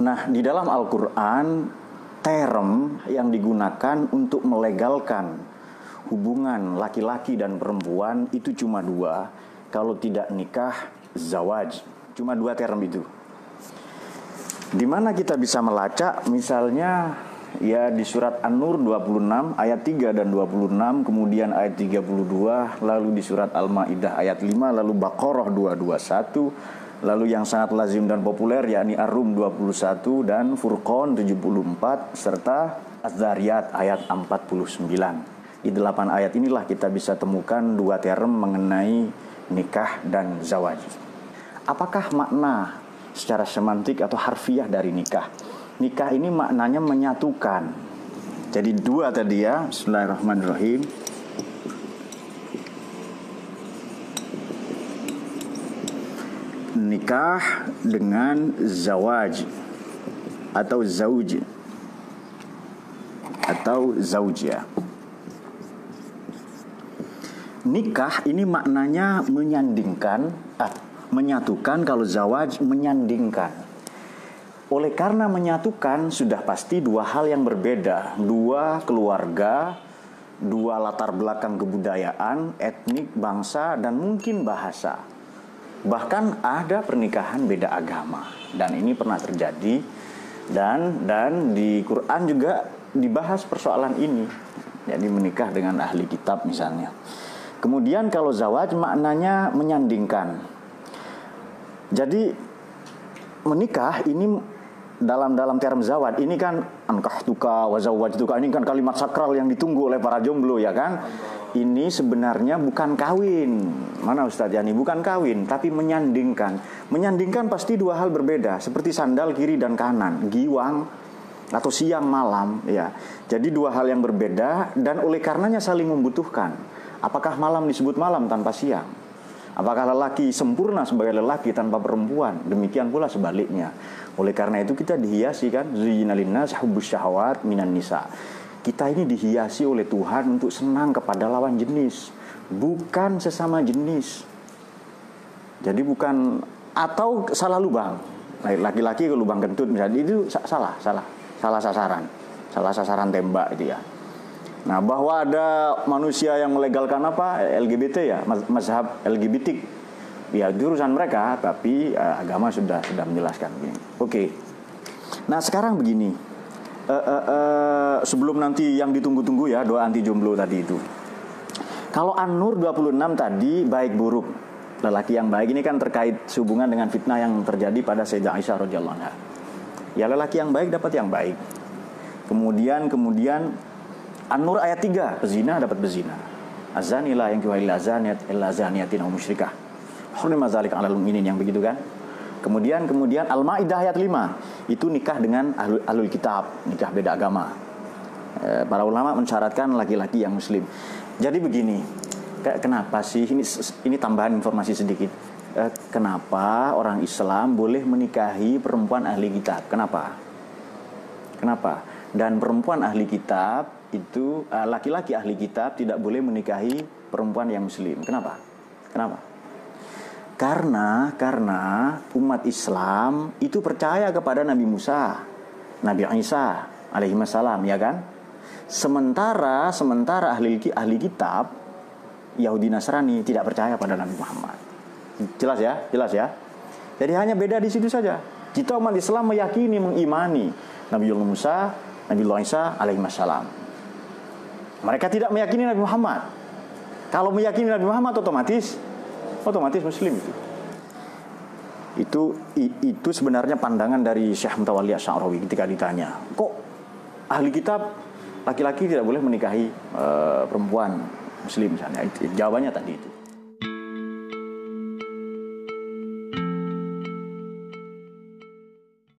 Nah, di dalam Al-Qur'an term yang digunakan untuk melegalkan hubungan laki-laki dan perempuan itu cuma dua. Kalau tidak nikah, zawaj. Cuma dua term itu. Di mana kita bisa melacak misalnya ya di surat An-Nur 26 ayat 3 dan 26 kemudian ayat 32 lalu di surat Al-Maidah ayat 5 lalu Baqarah 221 lalu yang sangat lazim dan populer yakni Ar-Rum 21 dan Furqan 74 serta Az-Zariyat ayat 49 di delapan ayat inilah kita bisa temukan dua term mengenai nikah dan zawaj apakah makna secara semantik atau harfiah dari nikah nikah ini maknanya menyatukan. Jadi dua tadi ya, Bismillahirrahmanirrahim. Nikah dengan zawaj atau zauj atau zaujia. Nikah ini maknanya menyandingkan, ah, menyatukan kalau zawaj menyandingkan. Oleh karena menyatukan sudah pasti dua hal yang berbeda, dua keluarga, dua latar belakang kebudayaan, etnik, bangsa, dan mungkin bahasa. Bahkan ada pernikahan beda agama dan ini pernah terjadi dan dan di Quran juga dibahas persoalan ini. Jadi menikah dengan ahli kitab misalnya. Kemudian kalau zawaj maknanya menyandingkan. Jadi menikah ini dalam dalam term zawad ini kan ankah tuka wazawaj tuka ini kan kalimat sakral yang ditunggu oleh para jomblo ya kan? Ini sebenarnya bukan kawin. Mana Ustadz Yani? Bukan kawin tapi menyandingkan. Menyandingkan pasti dua hal berbeda seperti sandal kiri dan kanan giwang atau siang malam ya. Jadi dua hal yang berbeda dan oleh karenanya saling membutuhkan. Apakah malam disebut malam tanpa siang Apakah lelaki sempurna sebagai lelaki tanpa perempuan? Demikian pula sebaliknya. Oleh karena itu kita dihiasi kan zuyyina linnas hubbus syahawat minan nisa. Kita ini dihiasi oleh Tuhan untuk senang kepada lawan jenis, bukan sesama jenis. Jadi bukan atau salah lubang. Laki-laki ke lubang kentut misalnya itu salah, salah, salah sasaran. Salah sasaran tembak itu ya. Nah, bahwa ada manusia yang melegalkan apa? LGBT ya, mazhab LGBT ya itu urusan mereka tapi uh, agama sudah sudah menjelaskan Oke. Okay. Nah, sekarang begini. Uh, uh, uh, sebelum nanti yang ditunggu-tunggu ya doa anti jomblo tadi itu. Kalau An-Nur 26 tadi baik buruk. Lelaki yang baik ini kan terkait hubungan dengan fitnah yang terjadi pada Sayyidah Aisyah radhiyallahu. Ya lelaki yang baik dapat yang baik. Kemudian kemudian An-Nur ayat 3, pezina dapat bezina. Azani la yang kiwahil azaniyat illa zaniyatin musyrikah Hurma zalik alal mu'minin yang begitu kan? Kemudian kemudian Al-Maidah ayat 5 itu nikah dengan ahlul, ahlul kitab, nikah beda agama. E, para ulama mensyaratkan laki-laki yang muslim. Jadi begini, kenapa sih ini ini tambahan informasi sedikit. E, kenapa orang Islam boleh menikahi perempuan ahli kitab? Kenapa? Kenapa? Dan perempuan ahli kitab itu e, laki-laki ahli kitab tidak boleh menikahi perempuan yang muslim. Kenapa? Kenapa? Karena karena umat Islam itu percaya kepada Nabi Musa, Nabi Isa alaihi salam ya kan? Sementara sementara ahli ahli kitab Yahudi Nasrani tidak percaya pada Nabi Muhammad. Jelas ya? Jelas ya? Jadi hanya beda di situ saja. Kita umat Islam meyakini mengimani Nabi Musa, Nabi Isa alaihi salam. Mereka tidak meyakini Nabi Muhammad. Kalau meyakini Nabi Muhammad otomatis otomatis muslim itu itu itu sebenarnya pandangan dari Syekh Mutawalli Asy'arawi ketika ditanya kok ahli kitab laki-laki tidak boleh menikahi uh, perempuan muslim misalnya jawabannya tadi itu